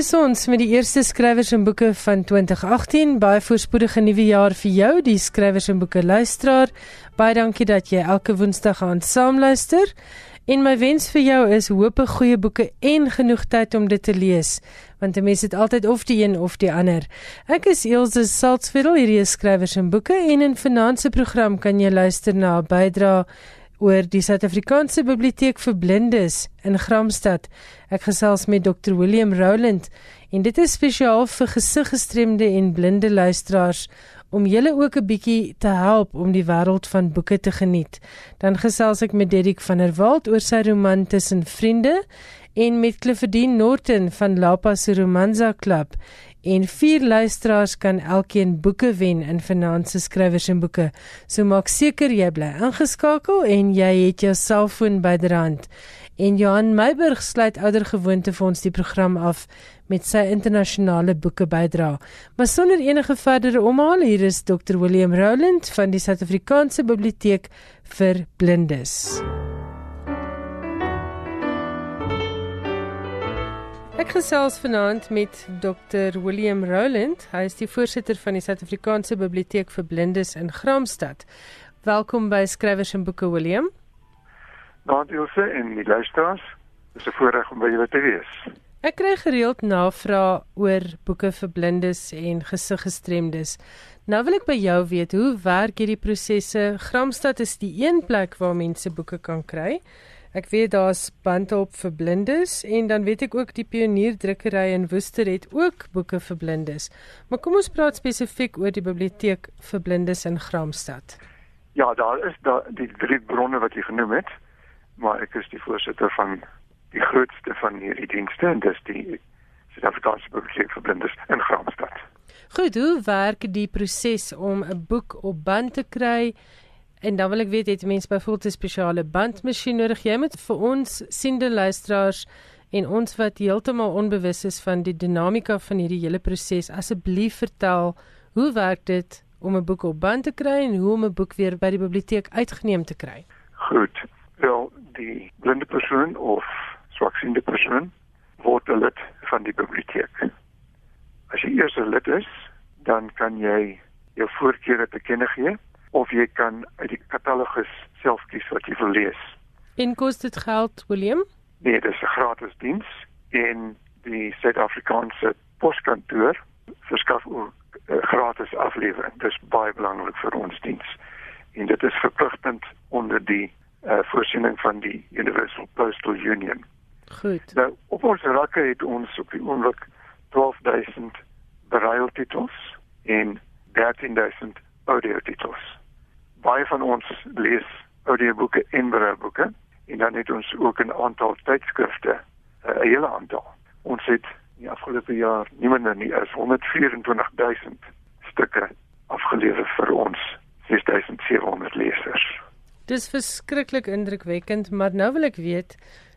Is ons met die eerste skrywers en boeke van 2018. Baie voorspoedige nuwe jaar vir jou, die skrywers en boeke luisteraar. Baie dankie dat jy elke Woensdag aan saamluister. En my wens vir jou is hoop 'n goeie boeke en genoeg tyd om dit te lees, want 'n mens het altyd of die een of die ander. Ek is Elsje Saltzveld, hierdie is skrywers en boeke en in finansie program kan jy luister na 'n bydrae oor die Suid-Afrikaanse Biblioteek vir Blindes in Gramstad. Ek gesels met Dr William Rowland en dit is spesiaal vir gesiggestremde en blinde luisteraars om julle ook 'n bietjie te help om die wêreld van boeke te geniet. Dan gesels ek met Dedrik van der Walt oor sy roman Tussen Vriende en met Cliffordine Norton van Lapa se Romanza Club. En vier luisteraars kan elkeen boeke wen in finansies skrywers en boeke. So maak seker jy bly ingeskakel en jy het jou selfoon byderhand. En Johan Meiburg sluit ouer gewoonte vir ons die program af met sy internasionale boeke bydra. Maar sonder enige verdere omhaal, hier is Dr William Rowland van die Suid-Afrikaanse Biblioteek vir Blindes. Ek gesels vanaand met Dr William Rowland. Hy is die voorsitter van die Suid-Afrikaanse Biblioteek vir Blindes in Graamsstad. Welkom by Skrywers en Boeke William. Dankie en die luisteraars. Dit is 'n voorreg om by julle te wees. Ek kry gereeld navrae oor boeke vir blindes en gesiggestremdes. Nou wil ek by jou weet, hoe werk hierdie prosesse? Graamsstad is die een plek waar mense boeke kan kry. Ek weet daar's Bandhulp vir blindes en dan weet ek ook die Pionier drukkery in Woester het ook boeke vir blindes. Maar kom ons praat spesifiek oor die biblioteek vir blindes in Graamsstad. Ja, daar is daar die drie bronne wat jy genoem het, maar ek is die voorsitter van die grootste van hierdie dienste en dis die Suid-Afrikaanse Biblioteek vir Blindes in Graamsstad. Goed, hoe werk die proses om 'n boek op band te kry? En dan wil ek weet het mense byvoorbeeld 'n spesiale bandmasjien nodig? Jy moet vir ons siende luisteraars en ons wat heeltemal onbewus is van die dinamika van hierdie hele proses asseblief vertel hoe werk dit om 'n boek op band te kry en hoe om 'n boek weer by die biblioteek uitgeneem te kry? Goed. Wel, die blinde persoon of swaksiende persoon word 'n lid van die biblioteek. As jy eers 'n lid is, dan kan jy jou voorkeure te kenne gee of jy kan uit die katalogus self kies wat jy wil lees. En kos dit geld, William? Nee, dit is 'n gratis diens en die Suid-Afrikaanse poskantoor verskaf ook uh, gratis aflewering. Dit is baie belangrik vir ons diens. En dit is verpligtend onder die uh, voorsiening van die Universal Postal Union. Goed. Nou, op ons rakke het ons op die oomblik 12000 bereiltitels en 13000 audiotitels baie van ons lees audioboeke en brailboeke en dan het ons ook 'n aantal tydskrifte, 'n hele aantal. Ons het in die afgelope jaar nie minder nie as 124000 stukke afgelewer vir ons 6700 lesers. Dis verskriklik indrukwekkend, maar nou wil ek weet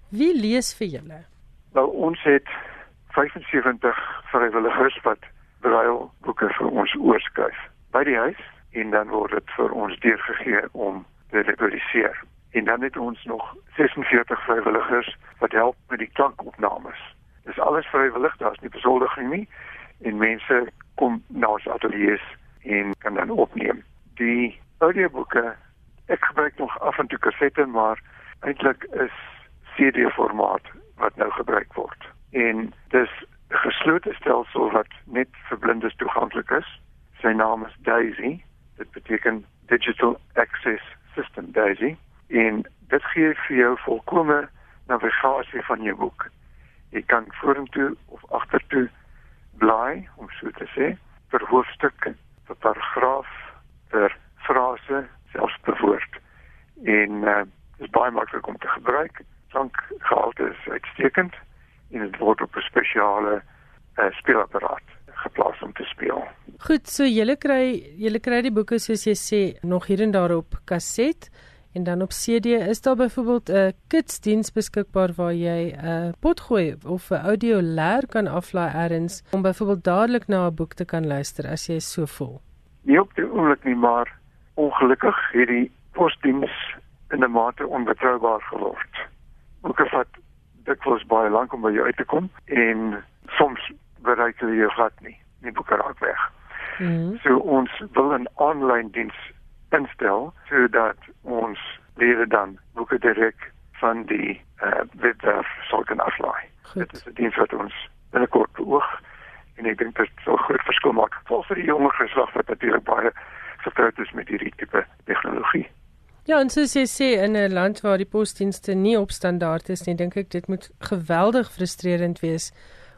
wie lees vir julle? Nou ons het 75 vrywilligers wat brailboeke vir ons oorskryf by die huis en dan word dit vir ons deurgegee om te reproduseer. En dan het ons nog 46 vrywilligers wat help met die klankopnames. Dis alles vrywillig, daar's nie besoldiging nie en mense kom na ons ateljee en kan dan opneem. Die audioboeke ek gebruik nog af en toe kassette, maar eintlik is CD formaat wat nou gebruik word. En dis 'n geslote stelsel wat net vir blindes toeganklik is. Sy naam is Daisy dit beteken digital access system daisy. En dit gee vir jou volkomme navigasie van jou boek. Jy kan vorentoe of agtertoe blaai om so te sê vir hoofstukke vir paragraaf vir frase selfs per woord. En uh, dit is baie maklik om te gebruik. Klankgehalte is uitstekend en dit word op 'n spesiale uh, speelapparaat geplaas om te speel. Goed, so julle kry julle kry die boeke soos jy sê nog hier en daar op kaset en dan op CD is daar byvoorbeeld 'n kitsdiens beskikbaar waar jy 'n potgooi of 'n audio leer kan aflaai ergens om byvoorbeeld dadelik na 'n boek te kan luister as jy so voel. Nie op die oomblik nie, maar ongelukkig het die posdiens in 'n mate onbetroubaar geword. Boeke vat dikwels baie lank om by jou uit te kom en soms bereik hulle jou glad nie. Die boeke raak weg. Mm. So ons wil 'n aanlyn diens instel sodat ons lede dan boeke direk van die uh, webwerf sal kan aflaai. Dit is 'n diens wat ons binnekort beoog en ek dink dit sal groot verskil maak veral vir die jonger geslag wat natuurlik baie vertroud is met hierdie tipe tegnologie. Ja, en soos jy sê in 'n land waar die posdienste nie op standaard is nie, dink ek dit moet geweldig frustrerend wees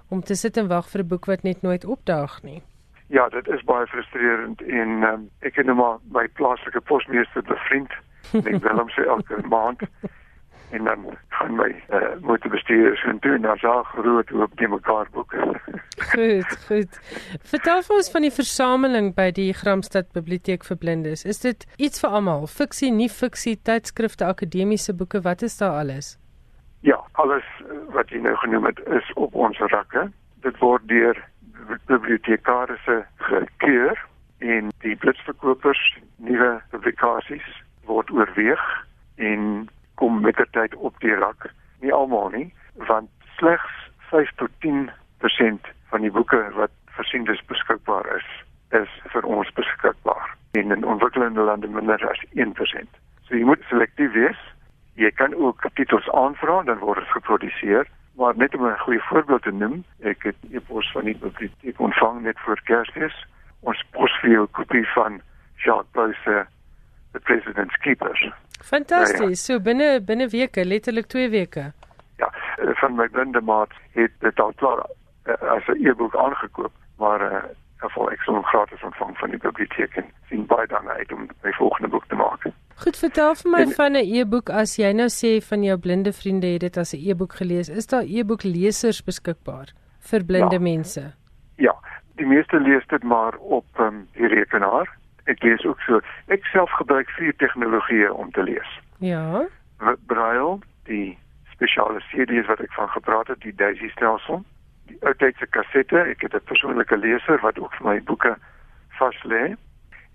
om te sit en wag vir 'n boek wat net nooit opdaag nie. Ja, dit is baie frustrerend en um, ek het nou maar my plaaslike posmeester bevriend. Ek wil hom sê elke maand en dan gaan my uh, motorbestuurders en doen dan sag groot op die mekaar boeke. goed, goed. Vertel vir ons van die versameling by die Gramstad Biblioteek vir Blindes. Is dit iets vir almal? Fiksie, nie fiksie, tydskrifte, akademiese boeke, wat is daar alles? Ja, alles wat jy nou genoem het is op ons rakke. Dit word deur bibliotekarisse gekeur en die blitsverkopers nuwe publikasies word oorweeg en kom met die tyd op die rak. Nie almal nie, want slegs 5 tot 10% van die boeke wat versiendes beskikbaar is, is vir ons beskikbaar. En in ontwikkelende lande minder as 1%. So jy moet selektief wees. Jy kan ook titels aanvra dan word dit geproduseer. Maar net om 'n goeie voorbeeld te noem, ek het e-pos van die biblioteek ontvang net voor Kersfees. Ons pos vir jou kopie van Jacques Bousse The President's Keepers. Fantasties. Ja, ja. So binne binne weke, letterlik 2 weke. Ja, eh, van my blinde maat het dit al klaar uh, as 'n e-boek aangekoop, maar uh, geval ek sou gratis ontvang van die biblioteek en sien baie dan uit om my volgende boek te maak. Goed, vertel vir my en, van 'n e-boek as jy nou sê van jou blinde vriende het dit as 'n e-boek gelees. Is daar e-boek lesers beskikbaar vir blinde ja, mense? Ja, die meeste lees dit maar op um, die rekenaar ek lees ook so. Ek self gebruik vier tegnologieë om te lees. Ja. Braille, die spesiale CD's wat ek van gepraat het, die Daisy stelsel, die oudtydse kassette, ek het 'n persoonlike leser wat ook vir my boeke vas lê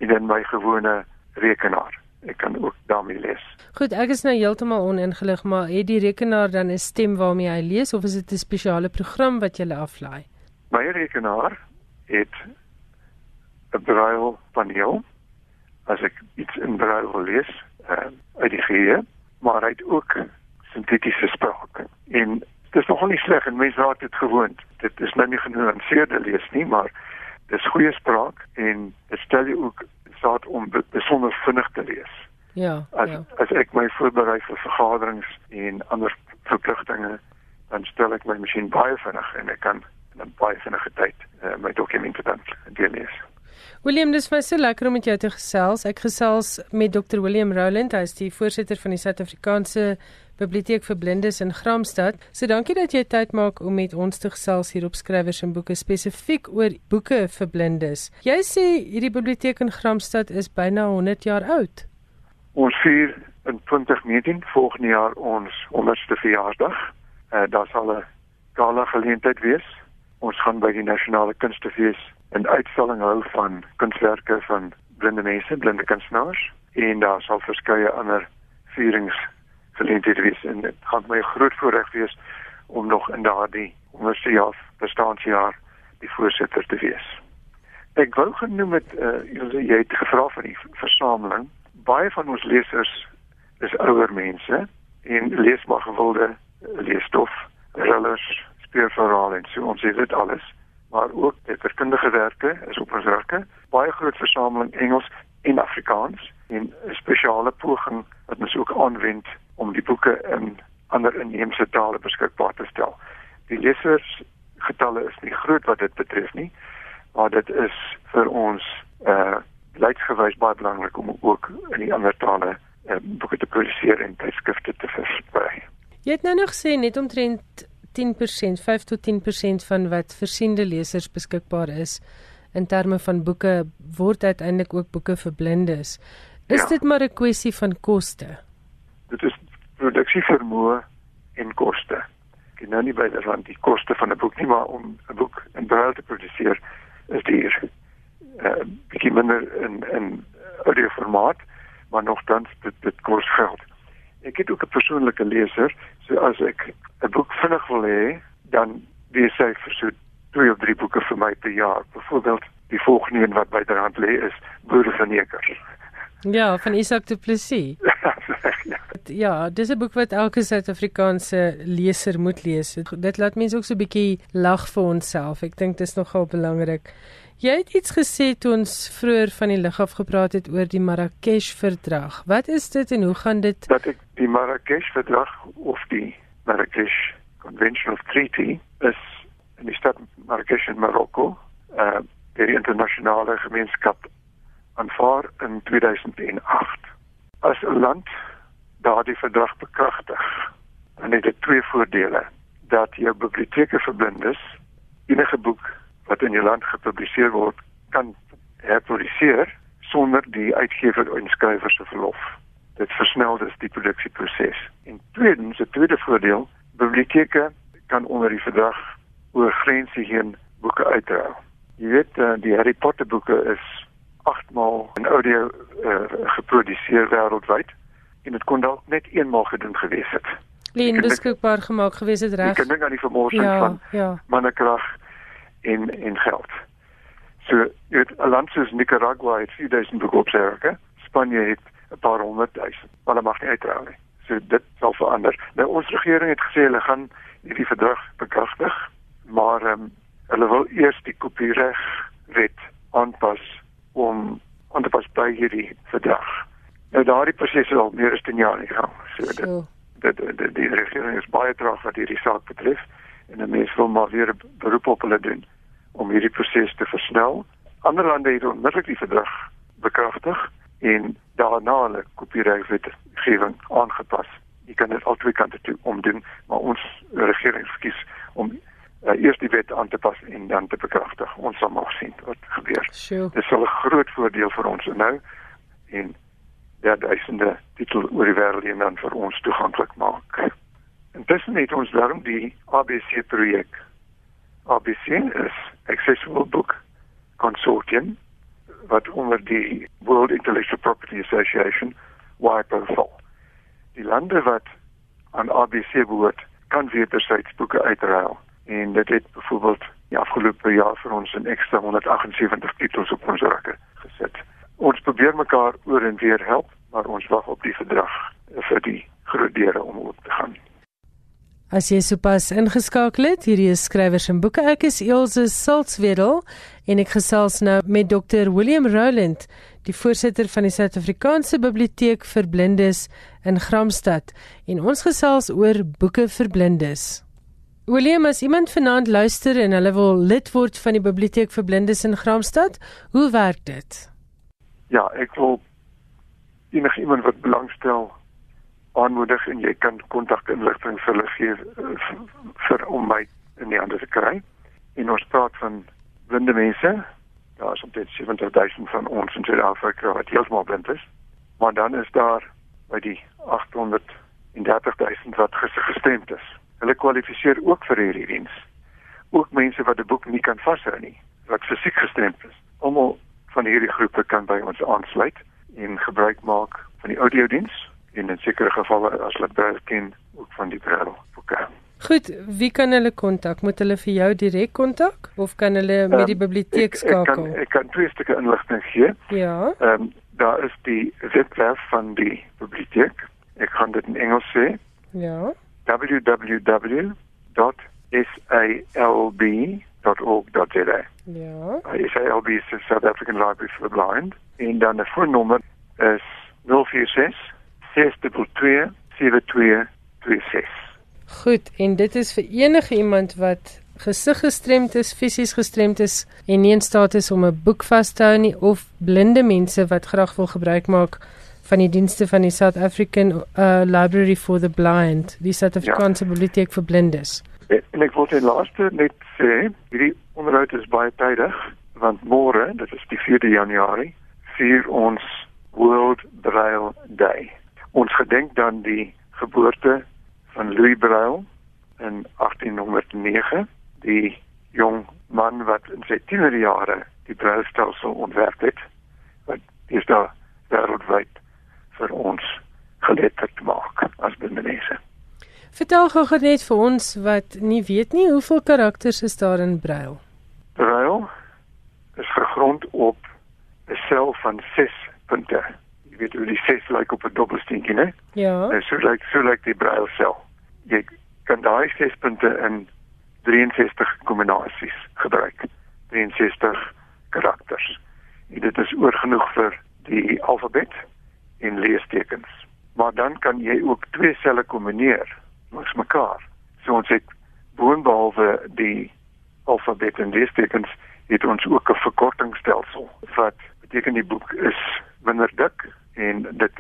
en dan my gewone rekenaar. Ek kan ook daarmee lees. Goed, ek is nou heeltemal oningelig, maar het die rekenaar dan 'n stem waarmee hy lees of is dit 'n spesiale program wat jy aflaai? My rekenaar het 'n braille paneel as ek iets in braille wil lees uh, uit die geheue, maar hy het ook sintetiese spraak. En dit is nogal nie sleg en mense raak dit gewoond. Dit is nou nie genuanceerde lees nie, maar dis goeie spraak en dit stel jy ook staat om besonder vinnig te lees. Ja. As ja. as ek my voorberei vir vergaderings en ander verpligtinge, dan stel ek my masjien baie vinnig en ek kan in baie vinnige tyd uh, my dokumente dan deurlees. William, dis vir my so lekker om met jou te gesels. Ek gesels met Dr. William Rowland, hy is die voorsitter van die Suid-Afrikaanse Biblioteek vir Blindes in Graamsstad. So dankie dat jy tyd maak om met ons te gesels hier op skrywers en boeke spesifiek oor boeke vir blindes. Jy sê hierdie biblioteek in Graamsstad is byna 100 jaar oud. Ons vier in 2019 volgende jaar ons 100ste verjaarsdag. Uh, daar sal 'n gala geleentheid wees. Ons gaan by die nasionale kunstefees 'n uitstalling hou van kunswerke van blinde mense, blinde kunstenaars en daar sal verskeie ander vierings geleenthede wees en dit gaan my groot voorreg wees om nog in daardie onderste jaar bestaanjaar die voorsitter te wees. Ek wou genoem het uh, jy het gevra van die versameling. Baie van ons lesers is ouer mense en lees maar gewilde leesstof, thrillers, speurverhale en so ons het dit alles maar ook letterkundige werke is op ons rakke. Baie groot versameling Engels en Afrikaans en 'n spesiale poging wat ons ook aanwend om die boeke in ander inheemse tale beskikbaar te stel. Die lesers getalle is nie groot wat dit betref nie, maar dit is vir ons uh leidsgewys baie belangrik om ook in die ander tale uh, boeke te produseer en tydskrifte te versprei. Jy het nou nog gesê net omtrent 10%, 5 tot 10% van wat versiende lesers beskikbaar is in terme van boeke word uiteindelik ook boeke vir blindes. Is ja. dit maar 'n kwessie van koste? Dit is produksievermoë en koste. Ek nou nie by die rand die koste van 'n boek nie, maar om 'n boek in braille te produseer is duur. Eh uh, bietjie minder in in audio formaat, maar nogtans dit dit kos geld. Ek het ook 'n persoonlike leser, so as ek 'n boek vinnig wil hê, dan wees hy vir so twee of drie boeke vir my per jaar. Byvoorbeeld die volgende een wat byderhand lê is Boere van Neker. Ja, van Isak Du Plessis. ja. ja, dis 'n boek wat elke Suid-Afrikaanse leser moet lees. Dit laat mense ook so 'n bietjie lag vir onsself. Ek dink dit is nogal belangrik. Jy het iets gesê toe ons vroeër van die lig af gepraat het oor die Marrakesh-verdrag. Wat is dit en hoe gaan dit? Dat ek die Marrakesh-verdrag of die Marrakesh Convention of Treaty is in die stad Marrakesh in Marokko, uh die internasionale gemeenskap aanvaar in 2008. As 'n land daardie verdrag bekragtig, dan het dit twee voordele: dat jou biblioteke vir blindes enige boek wat in jou land gepubliseer word, kan herpubliseer sonder die uitgewer en skrywer se verlof. Dit versnel dus die produksieproses. En tweedens, 'n tweede voordeel, biblioteke kan onder die verdrag oor grense heen boeke uitruil. Jy weet, uh, die Harry Potter boeke is agtmaal in audio uh, geproduseer wêreldwyd en dit kon dalk net eenmaal gedoen gewees het. Leen beskikbaar gemaak gewees het reg. Ek dink aan die vermorsing ja, van ja. mannekrag en en geld. So, jy weet, 'n land soos Nicaragua het 4000 boeke op sy rekening. Spanje het 'n paar honderd duisend. Maar hulle mag nie uitrou nie. So dit sal verander. Nou ons regering het gesê hulle gaan hierdie verdrag bekragtig, maar ehm um, hulle wil eers die kopiereg wet aanpas om aan te pas by hierdie verdrag. Nou daardie proses is al meer as 10 jaar in gang. So dit so. dit die, die, die regering is baie traag wat hierdie saak betref en dan mens wil maar weer 'n beroep op hulle doen om hierdie proses te versnel. Ander lande het onmiddellik die verdrag bekragtig en daarna hulle kopieregwetgewing aangepas. Jy kan dit al twee kante toe omdoen, maar ons regering verkies om uh, eers die wet aan te pas en dan te bekragtig. Ons sal maar sien wat gebeur. Sure. Dit sal 'n groot voordeel vir ons nou en ja, duisende titel oor die wêreld en dan vir ons toeganklik maak. Intussen het ons daarom die ABC projek. ABC is Accessible Book Consortium wat onder die World Intellectual Property Association WIPO val. Die lande wat aan ABC behoort, kan wederzijds boeke uitruil en dit het byvoorbeeld die afgelope jaar vir ons 'n ekstra 178 titels op ons rakke gesit. Ons probeer mekaar oor en weer help, maar ons wag op die verdrag vir die groot deure om oop te gaan. As jy sopas ingeskakel het, hierdie is skrywers en boeke. Ek is Elsje Siltswedel en ek gesels nou met Dr. William Roland, die voorsitter van die Suid-Afrikaanse Biblioteek vir Blindes in Gramstad, en ons gesels oor boeke vir blindes. William, as iemand vanaand luister en hulle wil lid word van die Biblioteek vir Blindes in Gramstad, hoe werk dit? Ja, ek wil enige iemand wat belangstel aanmoedig en jy kan kontakinligting vir hulle gee eh, vir om my in die hande te kry. En ons praat van blinde mense. Daar is omtrent 70000 van ons in Suid-Afrika wat heeltemal blind is. Maar dan is daar by die 830000 wat gestremd is. Hulle kwalifiseer ook vir hierdie diens. Ook mense wat 'n boek nie kan vashou nie, wat fisiek gestremd is. Almal van hierdie groepe kan by ons aansluit en gebruik maak van die audiodiens en in sekere gevalle as hulle brail ken ook van die brail boeke. Goed, wie kan hulle kontak? Moet hulle vir jou direk kontak of kan hulle met die um, biblioteek skakel? Ek, ek kan ek kan twee stukke inligting gee. Ja. Ehm um, daar is die webwerf van die biblioteek. Ek kan dit in Engels sê. Ja. www.salb.org.za. Ja. SALB is the South African Library for the Blind en dan 'n foonnommer is 046 Goed, en dit is vir enige iemand wat gesig gestremd is, fisies gestremd is en nie in staat is om 'n boek vas te hou nie of blinde mense wat graag wil gebruik maak van die dienste van die South African uh, Library for the Blind, die Suid-Afrikaanse ja. biblioteek vir blindes. En ek wil ten laaste net sê, hierdie onderhoud is baie tydig want môre, dit is die 4de Januarie, vier ons World Braille Day. Ons gedenk dan die geboorte van Louis Braille in 1809, die jong man wat in sy tienerjare die braillestelsel ontwerp het wat is daar wêreldwyd vir ons geletterd maak as binnemense. Vertel gou net vir ons wat nie weet nie, hoeveel karakters is daar in Braille? Braille is gegrond op 'n sel van 6 punte. Jy weet hoe die 6 lyk op 'n dubbelsteentjie, né? Ja. En so lyk so lyk die Braille sel. Jy kan daai 6 punte in 63 kombinasies gebruik. 63 karakters. En dit is oor genoeg vir die alfabet en leestekens. Maar dan kan jy ook twee selle kombineer langs mekaar. So ons het boonbehalwe die alfabet en leestekens het ons ook 'n verkortingstelsel wat beteken die boek is minder dik en dit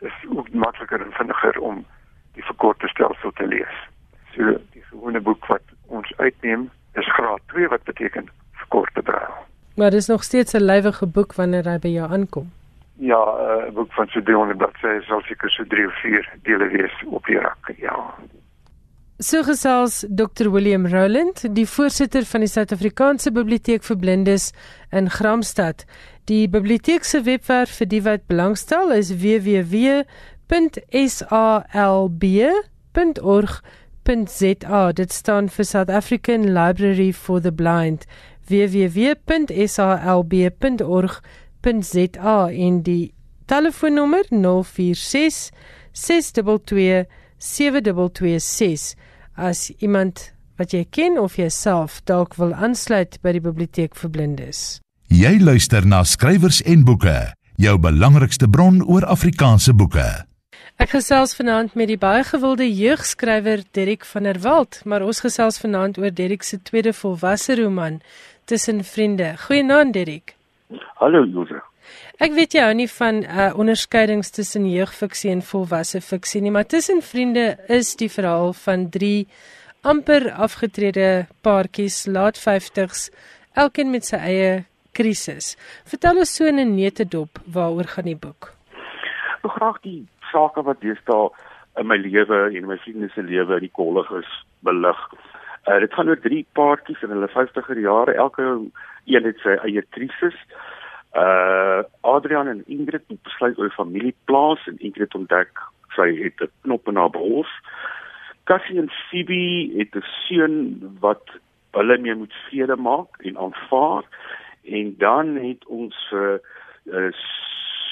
is ook makliker en vinniger om die verkorte stelsel te lees. So die gewone boek wat ons uitneem is graad 2 wat beteken verkorte braille. Maar dis nog steeds 'n lywige boek wanneer hy by jou aankom. Ja, eh, 'n boek van so 300 bladsye sal seker so 3 of 4 dele wees op die rak. So gesels Dr William Roland, die voorsitter van die Suid-Afrikaanse Biblioteek vir Blindes in Gramstad. Die biblioteek se webwerf vir die wat belangstel is www.salb.org.za. Dit staan vir South African Library for the Blind. www.salb.org.za en die telefoonnommer 046 622 7226 as iemand wat jy ken of jouself dalk wil aansluit by die biblioteek vir blindes. Jy luister na skrywers en boeke, jou belangrikste bron oor Afrikaanse boeke. Ek gesels vanaand met die baie gewilde jeugskrywer Derrick van der Walt, maar ons gesels vanaand oor Derrick se tweede volwasse roman Tussen Vriende. Goeienaand Derrick. Hallo Jose. Ek weet jy hou nie van uh, onderskeidings tussen jeugfiksie en volwasse fiksie nie, maar Tussen Vriende is die verhaal van 3 amper afgetrede paartjies laat 50s, elkeen met sy eie krisis. Vertel ons so in 'n neutedop waaroor gaan die boek? Ek graag die sake wat deesdae in my lewe en my vriende se lewe in die kollig is belig. Uh, dit gaan oor drie paartjies in hulle 50er jare, elke een het sy eie krisis. Uh Adrian en Ingrid het besluit oor familieplaas en Ingrid ontdek sy het 'n knop in haar bors. Cassie en Phoebe het 'n seun wat hulle mee moet vrede maak en aanvaar. En dan het ons uh, uh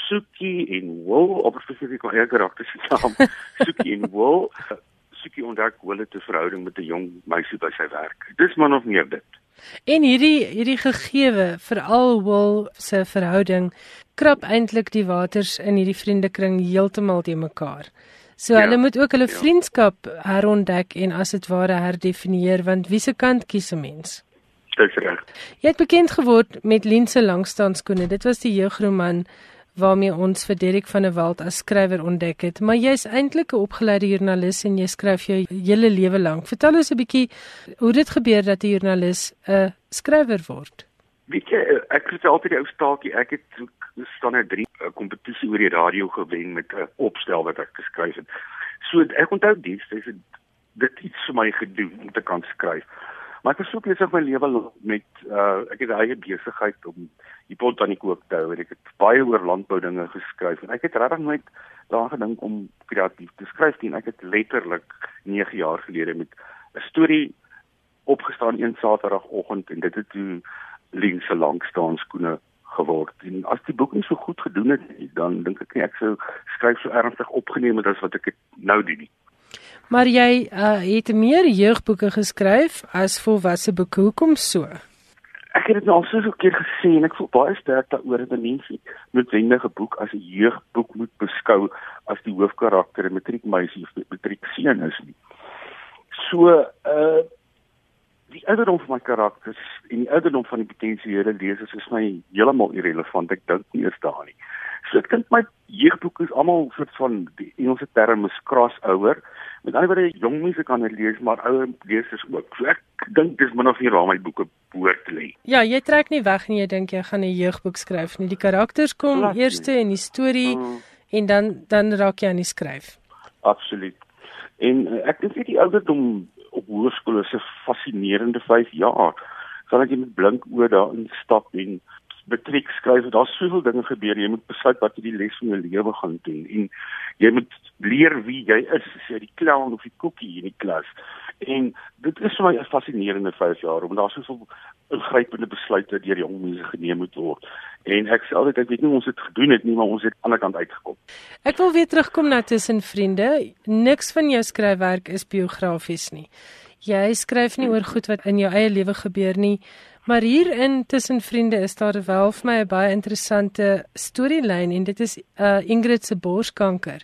Suki en Will op spesifiek haar karakters saam. Suki en Will Suki ontdek hulle te verhouding met 'n jong meisie by sy werk. Dis man of meer dit. En hierdie hierdie gegewe veral Will se verhouding krap eintlik die waters in hierdie vriendekring heeltemal te mekaar. So ja, hulle moet ook hulle ja. vriendskap herontdek en as dit ware herdefinieer want wie se kant kies 'n mens? Dis reg. Jy het bekend geword met Lense Langstaanskoene. Dit was die jeugroman waarmee ons vir Derek van der Walt as skrywer ontdek het, maar jy's eintlik 'n opgeleide joernalis en jy skryf jou hele lewe lank. Vertel ons 'n bietjie hoe dit gebeur dat 'n joernalis 'n skrywer word. Weet jy, ek het altyd die ou staaltjie, ek het net 3 kompetisie oor die radio gewen met 'n opstel wat ek geskryf het. So ek onthou dies, dis dit iets vir my gedoen om te kan skryf. Maar ek het so besig my lewe met uh ek het eie besigheid om die pot aan die kook te hou en ek het baie oor landbou dinge geskryf en ek het regtig nooit daaraan gedink om kreatief te skryf nie. Ek het letterlik 9 jaar gelede met 'n storie opgestaan een Saterdagoggend en dit het toe linse lank staan skoene geword. En as die boek nie so goed gedoen het nie, dan dink ek nie ek sou skryf so ernstig opgeneem het as wat ek nou doen nie. Maar jy uh, het meer jeugboeke geskryf as volwasse boeke. Hoekom so? Ek het dit nou al soveel keer gesê en ek voel baie sterk daaroor dat mense noodwendige boek as 'n jeugboek moet beskou as die hoofkarakter 'n matriekmeisie of matriekseun is nie. So, uh die ouderdom van my karakters en die ouderdom van die potensiële lesers is my heeltemal irrelevant. Ek dink nie eers daaraan nie. So ek dink my jeugboeke is almal soort van die Engelse term is crossover. Met ander woorde, jong mense kan dit lees, maar ouer lesers ook. So ek dink dis min of meer waar my boeke behoort te lê. Ja, jy trek nie weg nie, jy dink jy gaan 'n jeugboek skryf nie. Die karakters kom Laat eers in die storie uh, en dan dan raak jy aan die skryf. Absoluut. En uh, ek dink die ouderdom op hoërskool is 'n fascinerende 5 jaar. Sal ek net blink oor daarin stap en matriek skryf, daar's soveel dinge gebeur. Jy moet besluit wat jy die les van jou lewe gaan doen en jy moet leer wie jy is, as jy die clown of die koekie in die klas. En dit is vir my 'n fascinerende 5 jaar omdat daar soveel ingrypende besluite deur jong mense geneem moet word. En ek sê altyd ek weet nie ons het gedoen het nie, maar ons het aan die ander kant uitgekom. Ek wil weer terugkom na tussen vriende. Niks van jou skryfwerk is biografies nie. Jy skryf nie oor goed wat in jou eie lewe gebeur nie. Maar hier in tussen vriende is daar wel vir my 'n baie interessante storielyn en dit is uh Ingrid se borskanker.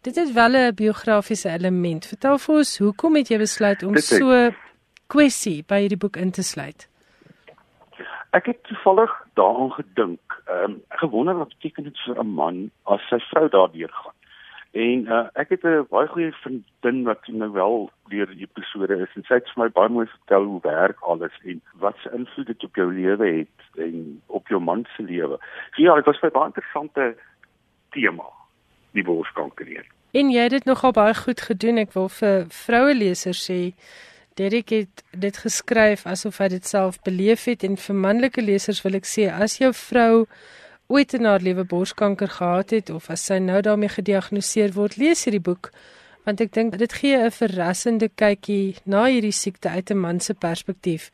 Dit is wel 'n biografiese element. Vertel vir ons, hoekom het jy besluit om so kwessie by hierdie boek in te sluit? Ek het toevallig daaraan gedink. Ehm um, gewonder wat beteken dit vir 'n man as sy vrou daardeur gaan. En uh, ek het 'n baie goeie vriendin wat nou wel deur die episode is en sy het vir my baie mooi vertel hoe werk alles en wat se invloed dit op jou lewe het en op jou man se lewe. So ja, dit was 'n baie interessante tema, die borskanker hier. En jy het dit nogal baie goed gedoen. Ek wil vir vroue lesers sê Derek het dit geskryf asof hy dit self beleef het en vir manlike lesers wil ek sê as jou vrou ooit in haar lewe borskanker gehad het of as sy nou daarmee gediagnoseer word, lees hierdie boek want ek dink dit gee 'n verrassende kykie na hierdie siekte uit 'n man se perspektief.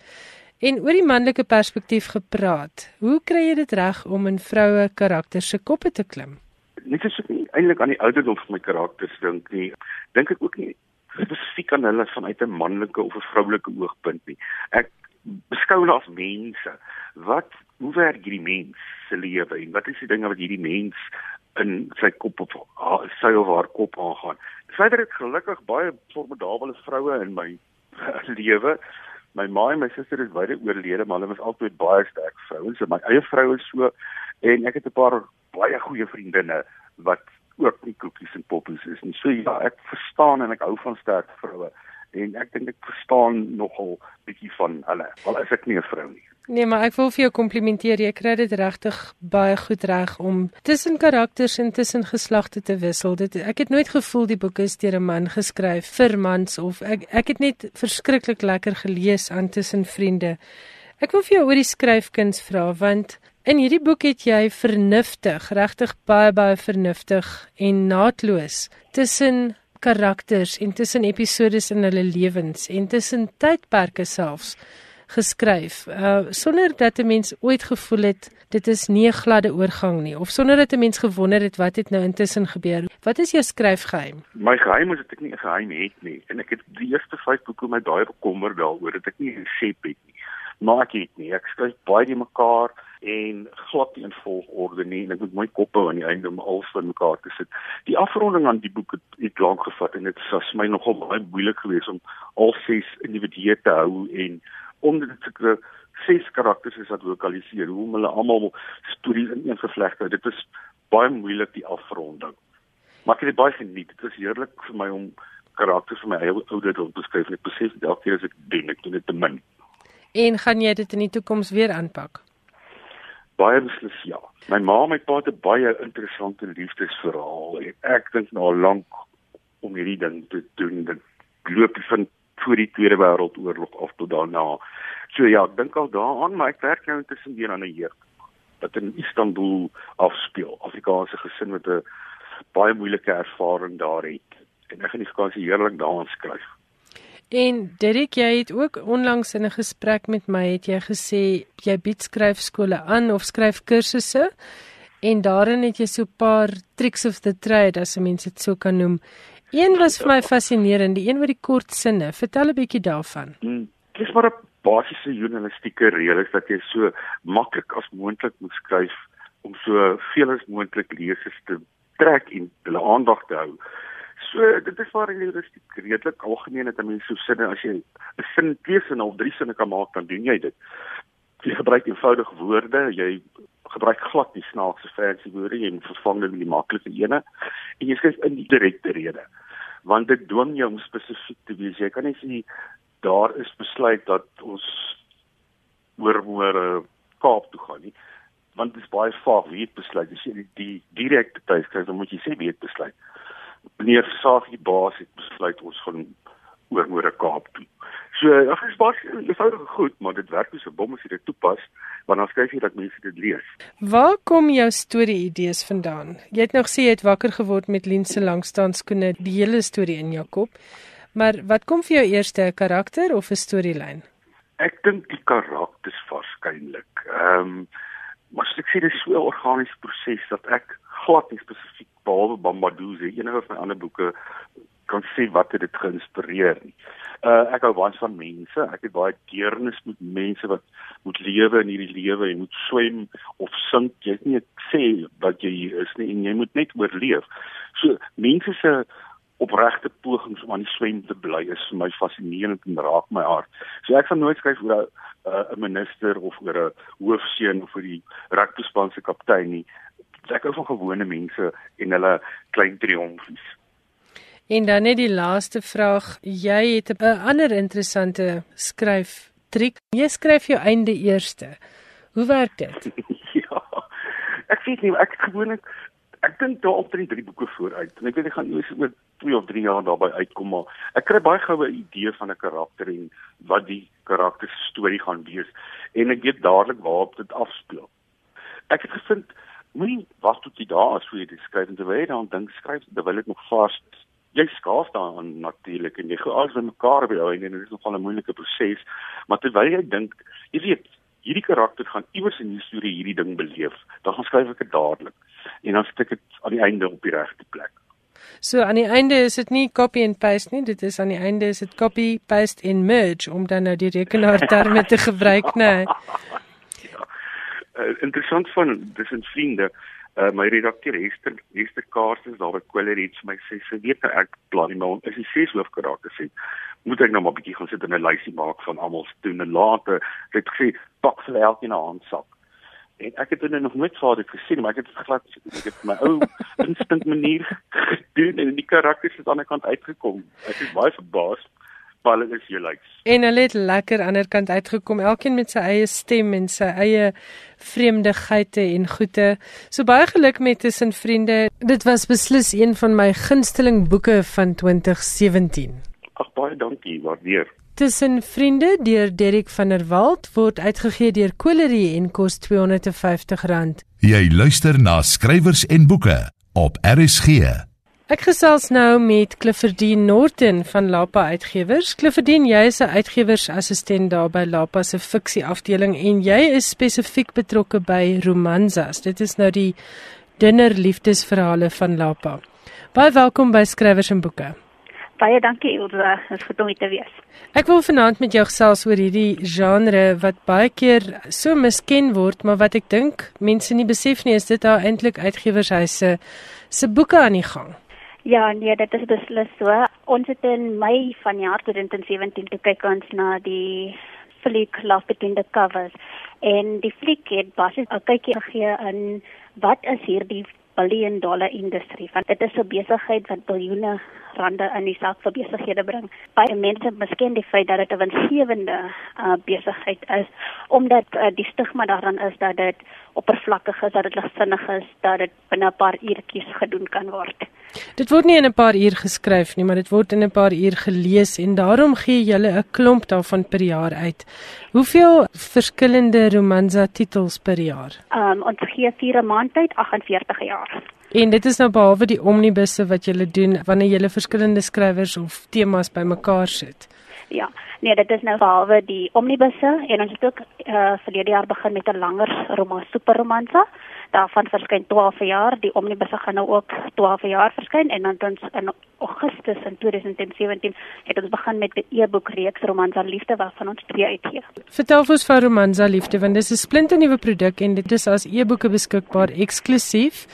En oor die manlike perspektief gepraat, hoe kry jy dit reg om in vroue karakters se koppe te klim? As ek nie eintlik aan die ouderdom van my karakters dink nie, dink ek ook nie spesifiek aan hulle vanuit 'n manlike of 'n vroulike oogpunt nie. Ek beskou hulle as mense. Wat hoe werk hierdie mens se lewe en wat is die dinge wat hierdie mens in sy kop of sy of haar kop aangaan? Verder het gelukkig baie formidable vroue in my lewe. My ma en my suster is baie oorlede, maar hulle was altyd baie sterk vrouens. My eie vrou is so en ek het 'n paar baie goeie vriendinne wat ook nie koekies en poppies is nie. So ja, ek verstaan en ek hou van sterk vroue en ek dink ek verstaan nogal bietjie van hulle. Wel as ek nie 'n vrou nie. Nee, maar ek wil vir jou komplimenteer. Jy kry dit regtig baie goed reg om tussen karakters en tussen geslagte te wissel. Dit ek het nooit gevoel die boek is deur 'n man geskryf vir mans of ek ek het net verskriklik lekker gelees aan tussen vriende. Ek wil vir jou oor die skryfkuns vra want in hierdie boek het jy vernuftig, regtig baie baie vernuftig en naatloos tussen karakters en tussen episodes in hulle lewens en tussen tydperke selfs geskryf. Uh sonder dat 'n mens ooit gevoel het dit is nie 'n gladde oorgang nie of sonder dat 'n mens gewonder het wat het nou intussen gebeur. Wat is jou skryfgeheim? My geheim is dat ek nie 'n geheim het nie en ek het die eerste 5 boeke my baie bekommer daaroor dat ek nie 'n resep het nie. Maar ek het nie. Ek skryf baie die mekaar en glad nie in volgorde nie en ek moet my kop hou aan die einde om alles vir mekaar te sit. Die afronding aan die boek het, het lank gevat en dit was my nogal baie moeilik geweest om al ses individue te hou en omdat dit sekere ses karakters is wat lokaliseer hoe hulle almal stories in een gevleg hou. Dit is baie moeilik die afronding. Maar ek het dit baie geniet. Dit was heerlik vir my om karakters van my eie ouderdom te beskryf. Ek besef elke keer as ek doen, ek doen dit te min. En gaan jy dit in die toekoms weer aanpak? baie beslis ja. My ma en my pa het 'n baie interessante liefdesverhaal en ek dink nou al lank om hierdie ding te doen. Dit loop van voor die Tweede Wêreldoorlog af tot daarna. So ja, ek dink al daaraan, maar ek werk nou intussen weer aan 'n jeug wat in Istanbul afspeel. Afrikaanse gesin met 'n baie moeilike ervaring daar het. En ek gaan die vakansie heerlik daaraan skryf. En Derek, jy het ook onlangs in 'n gesprek met my het jy gesê jy bied skryfskole aan of skryf kursusse en daarin het jy so 'n paar tricks of the trade as mense dit so kan noem. Een was vir my fascinerend, die een met die kort sinne. Vertel 'n bietjie daarvan. Hmm, dis maar 'n basiese journalistieke reël is dat jy so maklik as moontlik moet skryf om so veel as moontlik lesers te trek en hulle aandag te hou. So dit is waar jy redelik redelik algemeen het mense so sinne as jy 'n sin twee sinne of drie sinne kan maak dan doen jy dit. Jy gebruik eenvoudige woorde, jy gebruik glad nie snaakse fancy woorde jy vervang dit met die maklike ene en jy skryf in die direkte rede. Want dit dwing jou om spesifiek te wees. Jy kan nie sê daar is besluit dat ons oor môre Kaap toe gaan nie want dit is baie vaag wie het besluit as jy die, direkte tyd skryf dan moet jy sê wie het besluit meneer Sagie baas het besluit ons gaan oor môre Kaap toe. So, ag, dit is baie eenvoudig goed, maar dit werk nie so bom as jy dit toepas. want dan skryf jy dat mense dit lees. Waar kom jou storie-idees vandaan? Jy het nog sê jy het wakker geword met Lense langstaanskoene, die hele storie in jou kop. Maar wat kom vir jou eerste 'n karakter of 'n storielyn? Ek dink die karakters waarskynlik. Ehm um, maar ek sê dit is so 'n organiese proses dat ek glad nie spesifiek behalwe Bambaduze enige van my ander boeke kan sê wat het dit geïnspireer nie. Uh ek hou baie van mense. Ek het baie deernis met mense wat moet lewe in hierdie lewe. Jy moet swem of sink. Jy het nie sê wat jy hier is nie en jy moet net oorleef. So mense se opregte pogings om aan die swem te bly is vir my fascinerend en raak my hart. So ek gaan nooit skryf oor 'n uh, 'n minister of oor 'n hoofseun of oor die rugbyspan se kaptein nie. Ek hou van gewone mense en hulle klein triomfies. En dan net die laaste vraag, jy het 'n ander interessante skryf triek. Jy skryf jou einde eerste. Hoe werk dit? ja. Ek weet nie, ek gewoonlik ek dink daar op drie boeke vooruit. En ek weet ek gaan eers oor 2 of 3 jaar daarby uitkom maar ek kry baie goue idee van 'n karakter en wat die karakter se storie gaan wees en ek weet dadelik waarop dit afspeel. Ek het gevind moenie wag tot jy daar is voor jy dit skryf en terwyl jy dan dink skryf terwyl dit nog vas jy skaaf daaraan natuurlik en jy gaan alles by mekaar by jou en dit is nogal 'n moeilike proses maar terwyl jy dink jy weet hierdie karakter gaan iewers in die storie hierdie ding beleef dan gaan skryf ek dit dadelik en dan stik dit aan die einde op die regte plek So aan die einde is dit nie copy and paste nie, dit is aan die einde is dit copy, paste en merge om dan nou die rekenaar terme te gebruik, né? Ja. Uh, interessant van dis 'n vriende. Uh, my redakteur Hester, Hester Kaars is daar by Queller iets my. Sê sy weet nou ek plan nie maar is die ses hoofkarakters sê moet ek nou maar 'n bietjie gaan sit en 'n lysie maak van almal se doen en later het gesê pak vir elkeen 'n handsak. En ek het dit nog nooit gehad het gesien maar ek het dit glad ek het my ou instink manier gedoen en die karakters het aan die ander kant uitgekom. Ek is baie verbaas maar dit is jy likes. En hulle het lekker aan die ander kant uitgekom elkeen met sy eie stem en sy eie vreemdigheidte en goeie so baie geluk met tussen vriende. Dit was beslis een van my gunsteling boeke van 2017 ag baie dankie waardeer. Tussen vriende deur Derrick van der Walt word uitgegee deur Colerie en kos R250. Jy luister na skrywers en boeke op RSG. Ek gesels nou met Cliffordine Norton van Lapa Uitgewers. Cliffordine, jy is 'n uitgewersassistent daar by Lapa se fiksie afdeling en jy is spesifiek betrokke by romansas. Dit is nou die dunner liefdesverhale van Lapa. Baie welkom by skrywers en boeke. Baie dankie Ilse, dit is goed om te wees. Ek wil vanaand met jou gesels oor hierdie genre wat baie keer so misken word, maar wat ek dink mense nie besef nie is dit daar eintlik uitgewershuise se boeke aan die gang. Ja, nee, dit is beslis so. Ons het in Mei van jaar 2017 toe kyk ons na die fliek Love Between the Covers en die fliek het basies 'n kykie gegee in wat is hierdie billion dollar industrie want dit is 'n besigheid wat biljoene rande in die sak vir besighede bring. Baie mense miskien die feit dat dit 'n winsgewende uh, besigheid is omdat uh, die stigma daaraan is dat dit oppervlakkig is, dat dit ligsinnig is, dat dit binne 'n paar uurtjies gedoen kan word. Dit word nie in 'n paar uur geskryf nie, maar dit word in 'n paar uur gelees en daarom gee jy 'n klomp daarvan per jaar uit. Hoeveel verskillende romansa titels per jaar? Um, ons gee 4 maande tyd, 48 jaar. En dit is nou behalwe die omnibusse wat julle doen wanneer julle verskillende skrywers of temas bymekaar sit. Ja, nee, dit is nou behalwe die omnibusse en ons het ook uh verlede jaar begin met 'n langer roman superromansa. Daarvan verskyn 12 jaar. Die omnibusse gaan nou ook 12 jaar verskyn en dan ons in Augustus in 2017 het ons begin met die e-boek reeks Romansa Liefde waarvan ons twee uitgee. Vertel ons van Romansa Liefde want dit is 'n splinternuwe produk en dit is as e-boeke beskikbaar eksklusief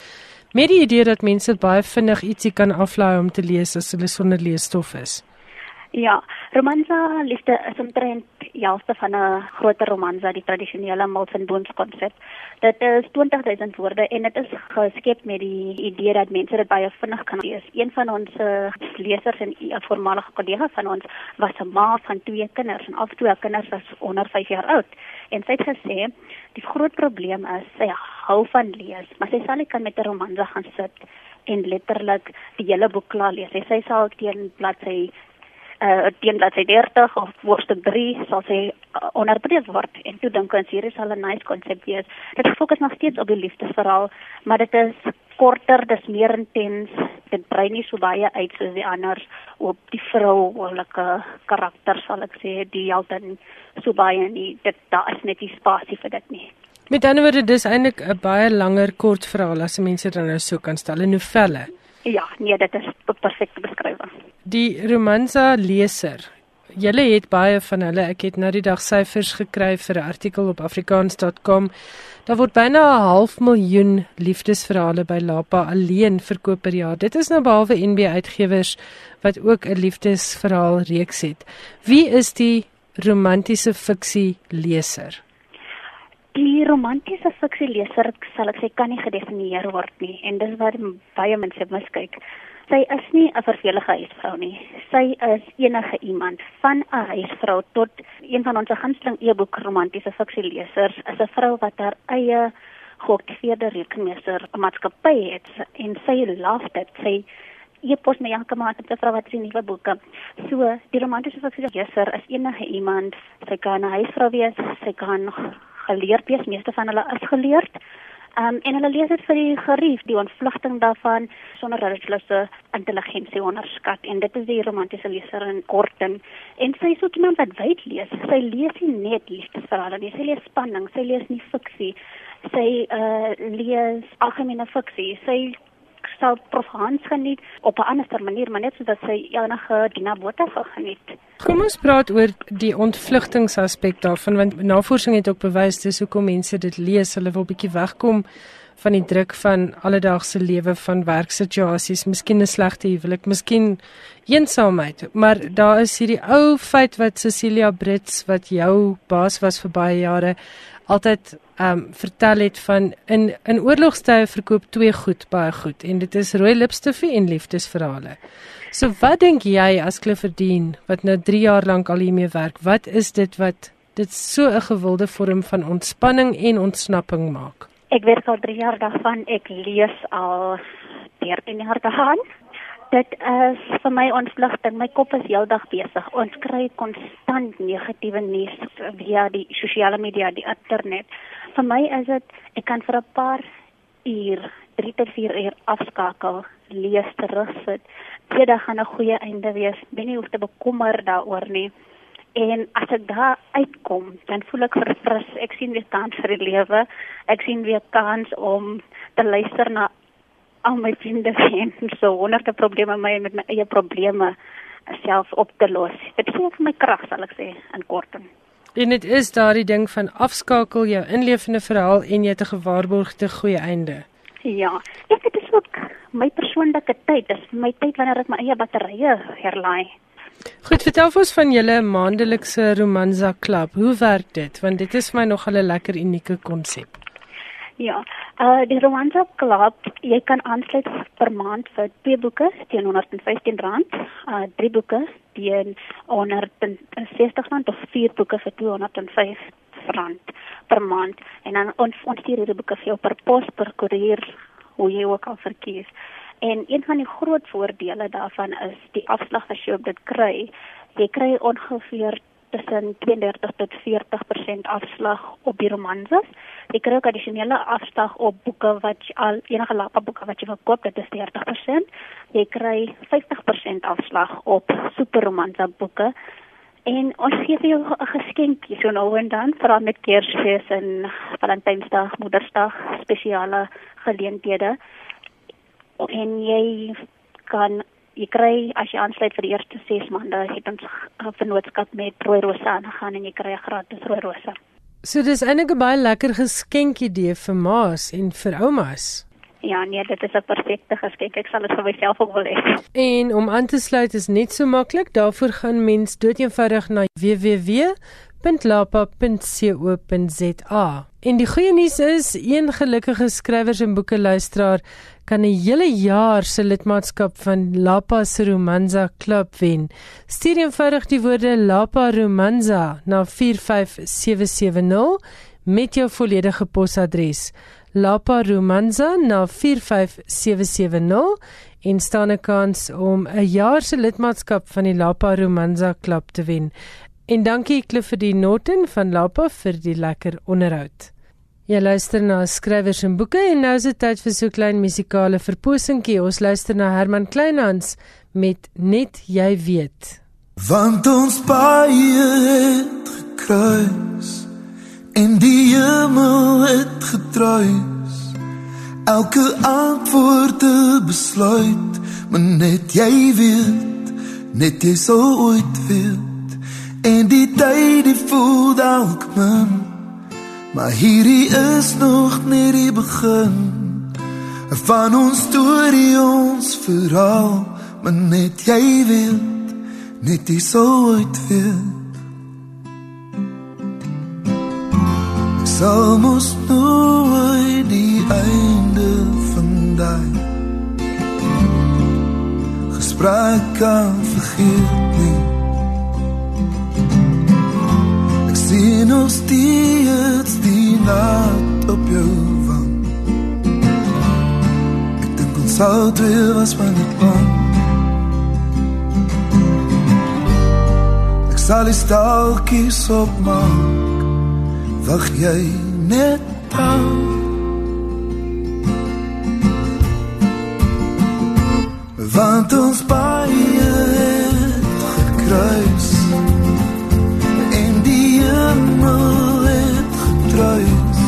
met die idee dat mense baie vinnig ietsie kan aflaai om te lees as hulle sonder leesstof is. Ja, liefde is omtrent jaalste van 'n groter romansa, die tradisionele Mills and Bones konsep. Dit is 20000 woorde en dit is geskep met die idee dat mense dit baie vinnig kan lees. Een van ons uh, lesers en 'n voormalige kollega van ons was 'n ma van twee kinders en al twee kinders was onder 5 jaar oud. En sy het gesê die groot probleem is sy hou van lees, maar sy sal nie kan met 'n romansa gaan sit en letterlik die hele boek klaar lees. Sy sal teen bladsy uh teen bladsy 30 of woordstuk 3 sal sy uh, onderbreek word en toe dink ons hier is al 'n nice konsep wees. Dit fokus nog steeds op die liefdesverhaal, maar dit is korter, dis meer intens. Dit brei nie so baie uit soos die ander op die vrouulike karakter sal ek sê, die heldin so baie nie. Dit daar is net nie spasie vir dit nie. Met ander woorde, dis eintlik 'n baie langer kort verhaal as mense dit nou so kan stel, 'n novelle. Ja, nee, dit is 'n perfekte beskrywing. Die romansa leser. Julle het baie van hulle. Ek het nou die dag syfers gekry vir 'n artikel op afrikaans.com. Daar word byna 'n half miljoen liefdesverhale by Lapa alleen verkoop per jaar. Dit is nou behalwe NB Uitgewers wat ook 'n liefdesverhaal reeks het. Wie is die romantiese fiksie leser? Die romantiese fiksie leser sal ek sê kan nie gedefinieer word nie en dis wat baie mense miskyk. Sy is nie 'n vervelige huisvrou nie. Sy is enige iemand van 'n huisvrou tot een van ons gunsteling e-boek romantiese fiksie lesers is 'n vrou wat haar eie georganiseerde rekenmeester maatskappy het en sy laaf dit. Sy jy pos my janke maar met 'n vrou wat sy nuwe boeke. So, die romantiese fiksie leser is enige iemand. Sy kan 'n huisvrou wees, sy kan geleerd wees, meeste van hulle is geleerd. Um, en hulle lees dit vir die gerief, die ontvlugting daarvan sonder dat hulle se intelligensie onderskat en dit is die romantiese leser in korting. En sy is ook iemand wat wyd lees. Sy lees nie net liefdesverhale nie, sy lees spanning, sy lees nie fiksie. Sy uh lees algemene fiksie. Sy sal prof Hans geniet op 'n ander manier, maar net soos sy enige Dina Botha geniet. Kom ons praat oor die ontvlugtingsaspek daarvan want navorsing het ook bewys dis hoekom mense dit lees, hulle wil bietjie wegkom van die druk van alledaagse lewe van werksituasies, miskien 'n slegte huwelik, miskien eensaamheid, maar daar is hierdie ou feit wat Cecilia Brits wat jou baas was vir baie jare altyd ehm um, vertel het van in in oorlogstye verkoop twee goed baie goed en dit is rooi lipstifie en liefdesverhale. So wat dink jy as Cliffordine wat nou 3 jaar lank al hiermee werk, wat is dit wat dit so 'n gewilde vorm van ontspanning en ontsnapping maak? Ek werk al 3 jaar daarvan, ek lees al 13 jaar daarvan dit is vir my ontvlugting. My kop is heeldag besig. Ons kry konstant negatiewe nuus via die sosiale media, die internet. Vir my is dit ek kan vir 'n paar uur, 3 tot 4 uur afskakel, lees, terugsit. Dit gaan 'n goeie einde wees. Ben nie hoef te bekommer daaroor nie. En as ek daar uitkom, dan voel ek verfris. Ek sien weer kans vir die lewe. Ek sien weer kans om te luister na al my vriende en so honderde probleme my met my eie probleme self op te los. Dit gee vir my krag sal ek sê in korting. En dit is daardie ding van afskakel jou inlewende verhaal en jy te gewaarborgde goeie einde. Ja, ek dit is ook my persoonlike tyd. Dis my tyd wanneer ek my eie batterye herlaai. Goed, vertel ons van julle maandelikse Romanza Club. Hoe werk dit? Want dit is vir my nog 'n lekker unieke konsep. Ja, uh die Romanza Club, jy kan aansluit per maand vir twee boeke teen R115, uh drie boeke teen R160 of vier boeke vir R205 per maand en dan ons ons stuur die boeke vir jou per pos per koerier hoe jy ook al verkies. En een van die groot voordele daarvan is die afslag as jy op dit kry. Jy kry ongeveer tussen 32 tot 40% afslag op die romanses. Jy kry ook addisionele afslag op boeke wat jy al enige lapa boeke wat jy wil koop, dit is 30%. Jy kry 50% afslag op superromanse boeke. En ons gee vir jou 'n geskenkie so nou en dan, veral met Kersfees en Valentynsdag, Moedersdag, spesiale geleenthede. En jy kan jy kry as jy aansluit vir die eerste 6 maande het ons 'n vennootskap met Rooi Rose aangegaan en jy kry 'n gratis Rooi Rose. So dis eintlik 'n baie lekker geskenk idee vir ma's en vir oumas. Ja, nee, dit is 'n perfekte geskenk. Ek sal dit vir myself ook wil hê. En om aan te sluit is net so maklik. Daarvoor gaan mens doeteenvoudig na www.lapa.co.za. En die goeie nuus is, een gelukkige skrywers en boeke luisteraar kan 'n hele jaar se lidmaatskap van Lapa se Romanza Club wen. Stuur eenvoudig die woorde Lapa Romanza na 45770 met jou volledige posadres. Lapa Romanza na 45770 en staan 'n kans om 'n jaar se lidmaatskap van die Lapa Romanza Club te wen. En dankie Clifford Norton van Lapa vir die lekker onderhoud. Jy luister na skrywers en boeke en nou is dit tyd vir so klein musikale verposingkie. Ons luister na Herman Kleinhans met Net jy weet. Want ons baie het gekruis en die hemel het getruis. Elke antwoord te besluit, maar net jy weet, net jy sou ooit weet. En die tyd die voel dalk min Maar hierdie is nog net die begin van ons storie ons verhaal, maar net jy weet, net jy sou ooit weet. Sal mos nooit die einde van daai gesprek kan vergeet sien ons steeds die nacht op jou wang. Ek dink ons sal twee was van het bang Ek sal die stalkies opmaak. Wacht jy net dan Want ons baie het gekruis getruis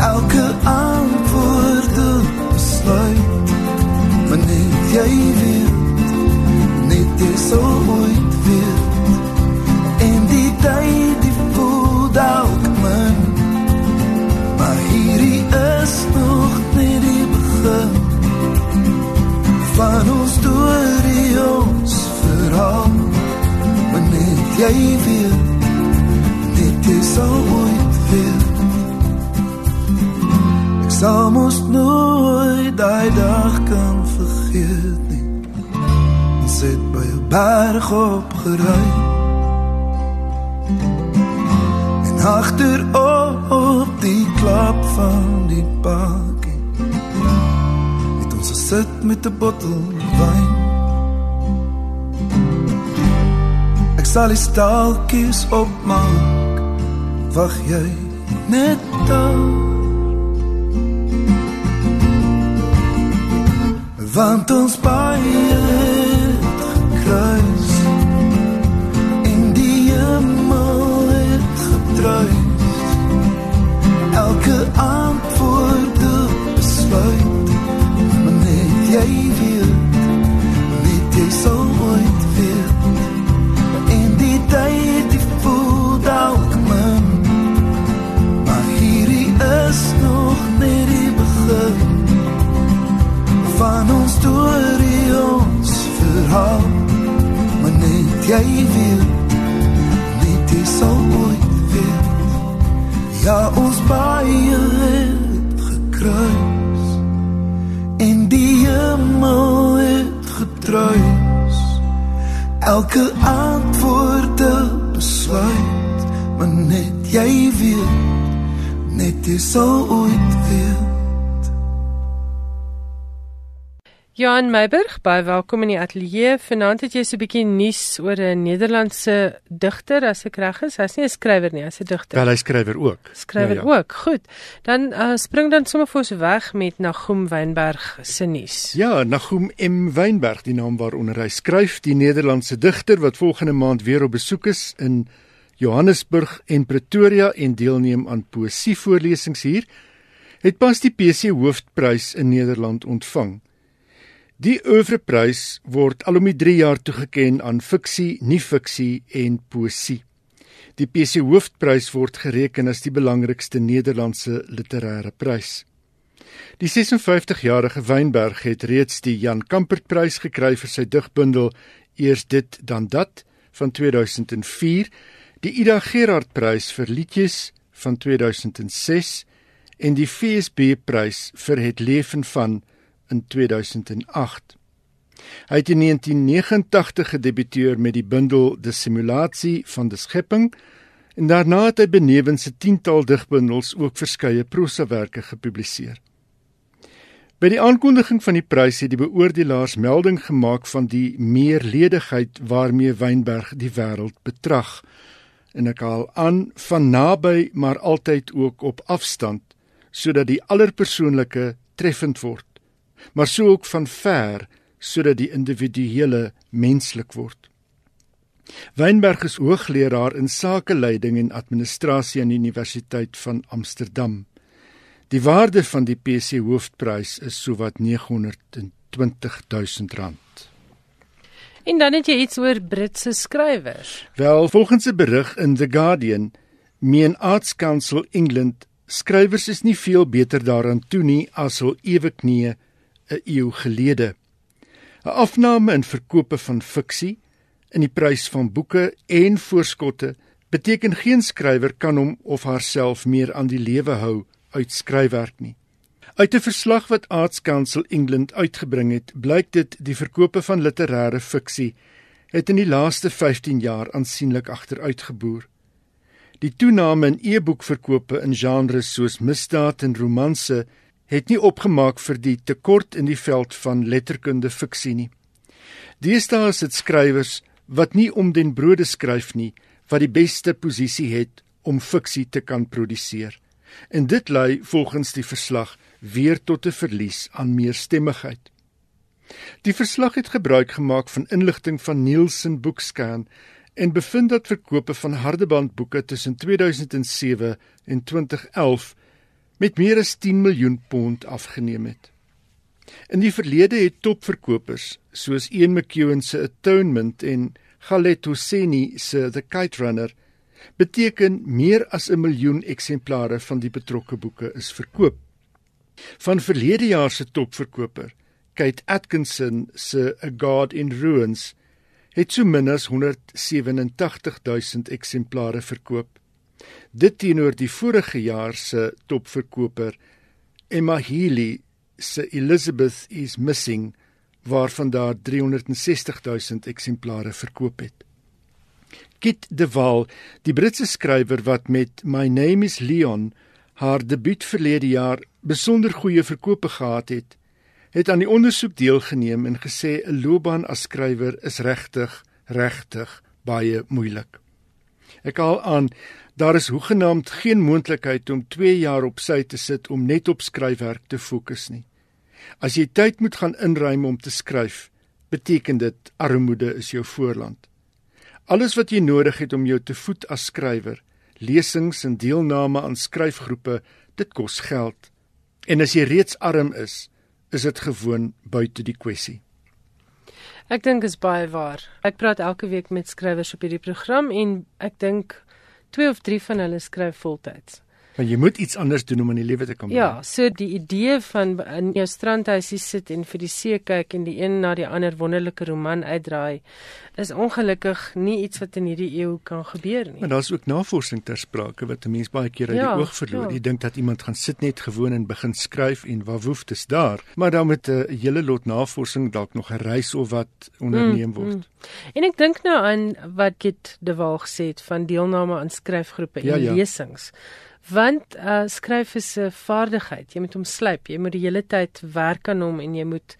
Elke antwoord besluit. Maar net jy weet Net jy so ooit weet. En die tyd die voel dalk min. Maar hierdie is nog net die begin Van ons storie ons verhaal. Maar net jy weet Net jy sal ooit weet Ek sal mos nooit die dag kan vergeet nie. Ons het by een berg opgeruid En achter op die klap van die pakkie Het ons gesit met een bottel wijn Ek sal die stalkies opmaak Wacht jy net daar Want ons baie het gekruis En die hemel het getruis Elke antwoord besluit Maar net jy weet Net jy sal ooit jy weet Net jy sal ooit weet Ja ons baie het gekruis. En die hemel het getruis. Elke antwoord besluit. Maar net jy weet Net jy sal ooit Johan Meiburg, baie welkom in die ateljee. Vanaand het jy so 'n bietjie nuus oor 'n Nederlandse digter, as ek reg is. Hy's nie 'n skrywer nie, hy's 'n digter. Wel, hy skrywer ook. Skrywer ja, ja. ook. Goed. Dan uh, spring dan sommer vir ons weg met Nagum Wynberg se nuus. Ja, Nagum M Wynberg, die naam waaronder hy skryf, die Nederlandse digter wat volgende maand weer op besoek is in Johannesburg en Pretoria en deelneem aan poësievoorlesings hier, het pas die PC Hoofprys in Nederland ontvang. Die Oeuvreprys word al om die 3 jaar toegekend aan fiksie, nie-fiksie en poësie. Die PC Hoofprys word gereken as die belangrikste Nederlandse literêre prys. Die 56-jarige Wynberg het reeds die Jan Kampertprys gekry vir sy digbundel Eers dit dan dat van 2004, die Ida Gerard prys vir liedjies van 2006 en die FSB prys vir het leven van in 2008. Hy het in 1989 gedebuteer met die bundel De Simulasie van die Skepping en daarna het hy benewens 'n tiental digbundels ook verskeie prosawerke gepubliseer. By die aankondiging van die prys het die beoordelaars melding gemaak van die meerledigheid waarmee Wynberg die wêreld betrag. En ek haal aan van naby maar altyd ook op afstand sodat die allerpersoonlike treffend word, maar so ook van ver sodat die individuele menslik word. Wynberg is hoogleraar in sakeleiding en administrasie aan die Universiteit van Amsterdam. Die waarde van die PC hoofprys is sowat 920 000 rand. En dan het jy iets oor Britse skrywers. Wel, volgens 'n berig in The Guardian, meen Arts Council England skrywers is nie veel beter daaraan toe nie as hul eweknieë 'n eeu gelede. 'n Afname in verkope van fiksie in die prys van boeke en voorskotte beteken geen skrywer kan hom of haarself meer aan die lewe hou uit skryfwerk nie. Uit 'n verslag wat Arts Council England uitgebring het, blyk dit die verkope van literêre fiksie het in die laaste 15 jaar aansienlik agteruitgeboor. Die toename in e-boekverkope in genres soos misdaad en romanse het nie opgemaak vir die tekort in die veld van letterkunde fiksie nie. Deesdae is dit skrywers wat nie om den brode skryf nie wat die beste posisie het om fiksie te kan produseer. En dit lei volgens die verslag weer tot 'n verlies aan meerstemmigheid. Die verslag het gebruik gemaak van inligting van Nielsen Bookscan en bevind dat verkope van hardebandboeke tussen 2007 en 2011 met meer as 10 miljoen pond afgeneem het. In die verlede het topverkopers soos Ian McEwan se Atonement en Khaled Hosseini se The Kite Runner beteken meer as 'n miljoen eksemplare van die betrokke boeke is verkoop. Van verlede jaar se topverkoper, Kate Atkinson se A God in Ruins, het so min as 187000 eksemplare verkoop. Dit teenoor die vorige jaar se topverkoper, Emma Healy se Elizabeth is Missing, waarvan daar 360000 eksemplare verkoop het. Kit De Waal, die Britse skrywer wat met My Name is Leon haar debuut verlede jaar besonder goeie verkope gehad het, het aan die ondersoek deelgeneem en gesê 'n loopbaan as skrywer is regtig, regtig baie moeilik. Ek haal aan daar is hoegenaamd geen moontlikheid om 2 jaar op sy te sit om net op skryfwerk te fokus nie. As jy tyd moet gaan inruim om te skryf, beteken dit armoede is jou voorland. Alles wat jy nodig het om jou te voed as skrywer, lesings en deelname aan skryfgroepe, dit kos geld. En as jy reeds arm is, is dit gewoon buite die kwessie. Ek dink is baie waar. Ek praat elke week met skrywers op hierdie program en ek dink 2 of 3 van hulle skryf voltyds. Maar jy moet iets anders doen om in die lewe te kom. Ja, so die idee van in jou strandhuisie sit en vir die see kyk en die een na die ander wonderlike roman uitdraai is ongelukkig nie iets wat in hierdie eeu kan gebeur nie. Maar daar's ook navorsing ter sprake wat 'n mens baie keer uit ja, die oog verloor. Ja. Jy dink dat iemand gaan sit net gewoon en begin skryf en wat woef dit daar, maar dan met 'n hele lot navorsing dalk nog 'n reis of wat onderneem mm, word. Mm. En ek dink nou aan wat Kit de Waal gesê het van deelname aan skryfgroepe en ja, ja. lesings want uh, skryf is 'n vaardigheid. Jy moet hom slyp. Jy moet die hele tyd werk aan hom en jy moet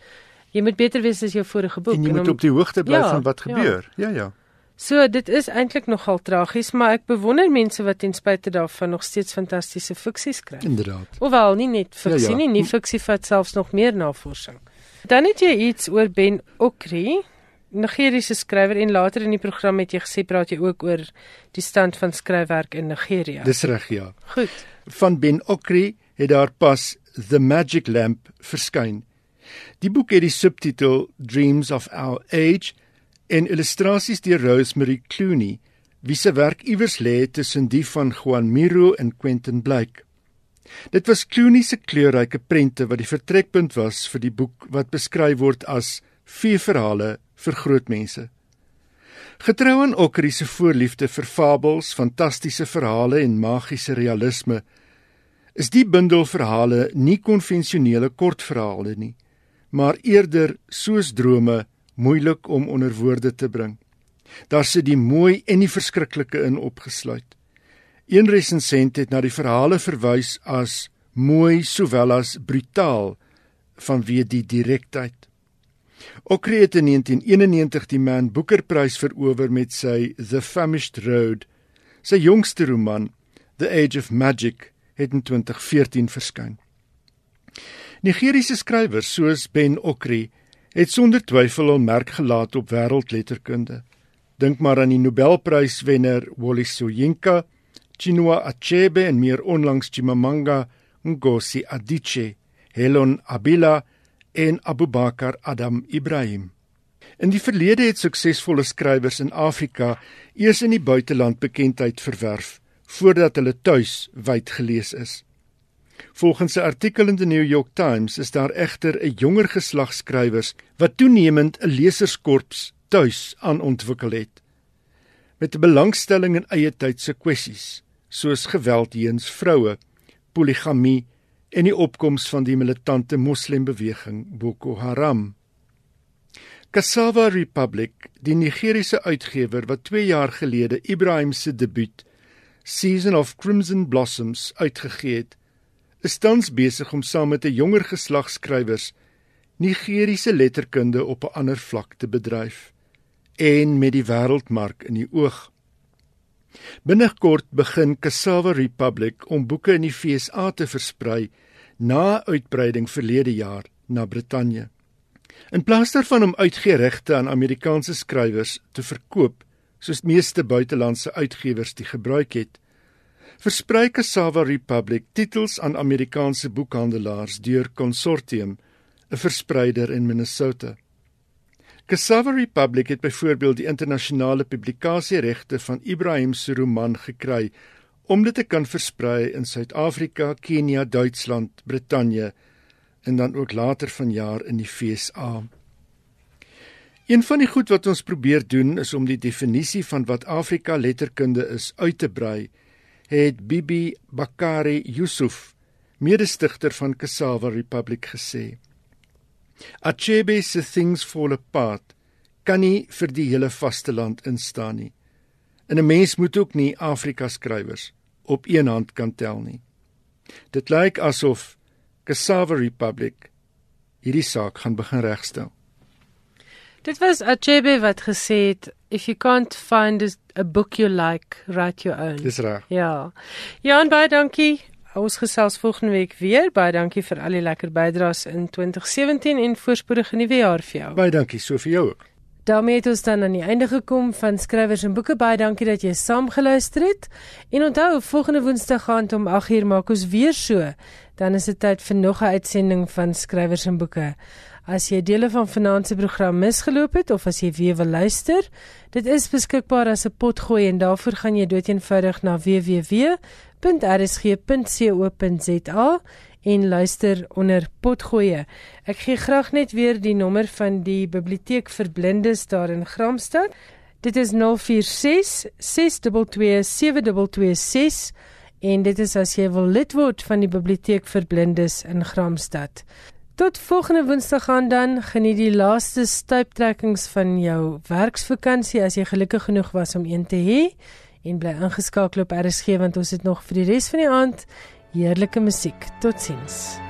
jy moet beter wees as jou vorige boek. En jy en moet om, op die hoogte bly ja, van wat ja. gebeur. Ja, ja. ja. So dit is eintlik nogal tragies, maar ek bewonder mense wat ten spyte daarvan nog steeds fantastiese fiksie skryf. Inderdaad. Hoewel nie net fiksie ja, ja. nie, nie fiksie vat selfs nog meer navorsing. Dan het jy iets oor Ben Okri. Nigeriese skrywer en later in die program het jy gesê praat jy ook oor die stand van skryfwerk in Nigeria. Dis reg, ja. Goed. Van Ben Okri het daar pas The Magic Lamp verskyn. Die boek het die subtitel Dreams of Our Age en illustrasies deur Rosemary Clooney, wie se werk iewers lê tussen die van Juan Miro en Quentin Blake. Dit was Clooney se kleurryke prente wat die vertrekpunt was vir die boek wat beskryf word as vier verhale vir groot mense. Getrou aan Okri se voorliefde vir fabels, fantastiese verhale en magiese realisme, is die bundel verhale nie konvensionele kortverhale nie, maar eerder soos drome moeilik om onder woorde te bring. Daar sit die mooi en die verskriklike in opgesluit. Een resensent het na die verhale verwys as mooi sowel as brutaal vanweë die direktheid. Okri het in 1991 die Man Booker Prys verower met sy The Famished Road. Sy jongste roman, The Age of Magic, het in 2014 verskyn. Nigeriese skrywers soos Ben Okri het sonder twyfel hul merk gelaat op wêreldletterkunde. Dink maar aan die Nobelpryswenner Wole Soyinka, Chinua Achebe en meer onlangs Chimamanda Ngozi Adichie, Helen Abila en Abubakar Adam Ibrahim. In die verlede het suksesvolle skrywers in Afrika eers in die buiteland bekendheid verwerf voordat hulle tuis wyd gelees is. Volgens 'n artikel in die New York Times is daar egter 'n jonger geslag skrywers wat toenemend 'n leserskorps tuis aan ontwikkel het met belangstelling in eie tyd se kwessies soos geweld teenoor vroue, poligamie en die opkoms van die militante moslembeweging Boko Haram. Cassava Republic, die Nigeriese uitgewer wat 2 jaar gelede Ibrahim se debuut Season of Crimson Blossoms uitgegee het, is tans besig om saam met 'n jonger geslag skrywers Nigeriese letterkunde op 'n ander vlak te bedryf en met die wêreldmark in die oog. Binnekort begin Cassava Republic om boeke in die FSA te versprei na uitbreiding verlede jaar na Brittanje. In plaas daarvan om uitgeregte aan Amerikaanse skrywers te verkoop, soos meeste buitelandse uitgewers die gebruik het, versprei Cassava Republic titels aan Amerikaanse boekhandelaars deur Consortium, 'n verspreider in Minnesota. Cassava Republic het byvoorbeeld die internasionale publikasieregte van Ibrahim se roman gekry om dit te kan versprei in Suid-Afrika, Kenia, Duitsland, Brittanje en dan ook later vanjaar in die FSA. Een van die goed wat ons probeer doen is om die definisie van wat Afrika letterkunde is uit te brei, het Bibi Bakari Yusuf, mede-stigter van Cassava Republic gesê. Achebe se things fall apart kan nie vir die hele vasteland instaan nie. En 'n mens moet ook nie Afrika skrywers op een hand kan tel nie. Dit lyk asof Cassava Republic hierdie saak gaan begin regstel. Dit was Achebe wat gesê het if you can't find a book you like, write your own. Dis reg. Ja. Jan baie dankie. Ons gesels volgende week weer. Baie dankie vir al die lekker bydraes in 2017 en voorspoedige nuwe jaar vir jou. Baie dankie so vir jou ook. daarmee het ons dan aan die einde gekom van skrywers en boeke. Baie dankie dat jy saam geluister het. En onthou, volgende Woensdag gaan om 8uur maak ons weer so. Dan is dit tyd vir nog 'n uitsending van skrywers en boeke. As jy dele van vanaand se program misgeloop het of as jy weer wil luister, dit is beskikbaar as 'n potgooi en daarvoor gaan jy doeteenvoudig na www.rsg.co.za en luister onder potgoeie. Ek gee graag net weer die nommer van die biblioteek vir blindes daar in Gramstad. Dit is 046 622 7226 en dit is as jy wil lid word van die biblioteek vir blindes in Gramstad. Tot volgende Woensdag aan dan geniet die laaste stuiptrekkings van jou werksvakansie as jy gelukkig genoeg was om een te hê en bly ingeskakel op RSG want ons het nog vir die res van die aand Heerlike musiek. Totsiens.